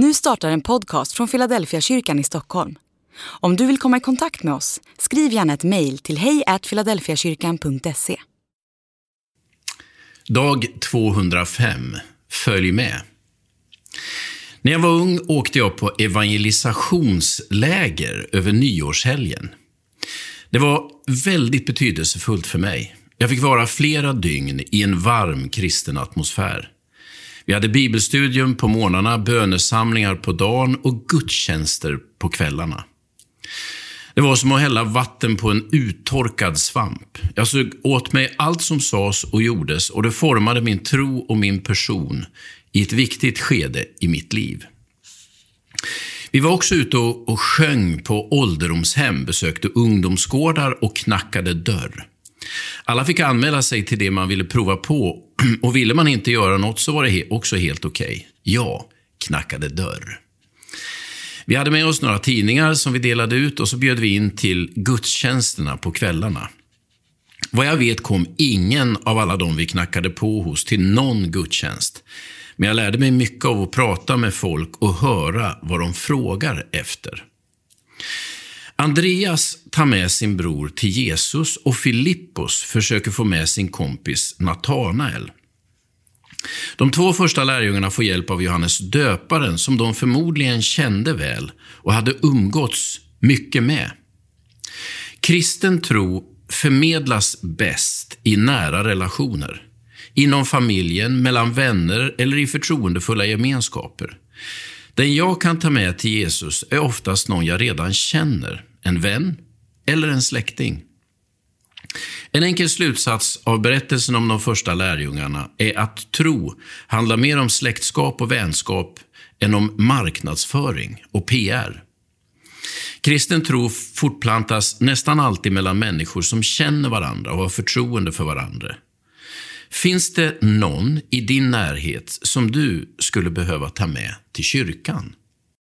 Nu startar en podcast från Philadelphia kyrkan i Stockholm. Om du vill komma i kontakt med oss, skriv gärna ett mejl till hejfiladelfiakyrkan.se. Dag 205. Följ med. När jag var ung åkte jag på evangelisationsläger över nyårshelgen. Det var väldigt betydelsefullt för mig. Jag fick vara flera dygn i en varm kristen atmosfär. Vi hade bibelstudium på morgnarna, bönesamlingar på dagen och gudstjänster på kvällarna. Det var som att hälla vatten på en uttorkad svamp. Jag sög åt mig allt som sades och gjordes och det formade min tro och min person i ett viktigt skede i mitt liv. Vi var också ute och sjöng på ålderdomshem, besökte ungdomsgårdar och knackade dörr. Alla fick anmäla sig till det man ville prova på och ville man inte göra något så var det också helt okej. Okay. Jag knackade dörr. Vi hade med oss några tidningar som vi delade ut och så bjöd vi in till gudstjänsterna på kvällarna. Vad jag vet kom ingen av alla de vi knackade på hos till någon gudstjänst. Men jag lärde mig mycket av att prata med folk och höra vad de frågar efter. Andreas tar med sin bror till Jesus och Filippos försöker få med sin kompis Natanael. De två första lärjungarna får hjälp av Johannes döparen som de förmodligen kände väl och hade umgåtts mycket med. Kristen tro förmedlas bäst i nära relationer. Inom familjen, mellan vänner eller i förtroendefulla gemenskaper. Den jag kan ta med till Jesus är oftast någon jag redan känner, en vän eller en släkting. En enkel slutsats av berättelsen om de första lärjungarna är att tro handlar mer om släktskap och vänskap än om marknadsföring och PR. Kristen tro fortplantas nästan alltid mellan människor som känner varandra och har förtroende för varandra. Finns det någon i din närhet som du skulle behöva ta med till kyrkan?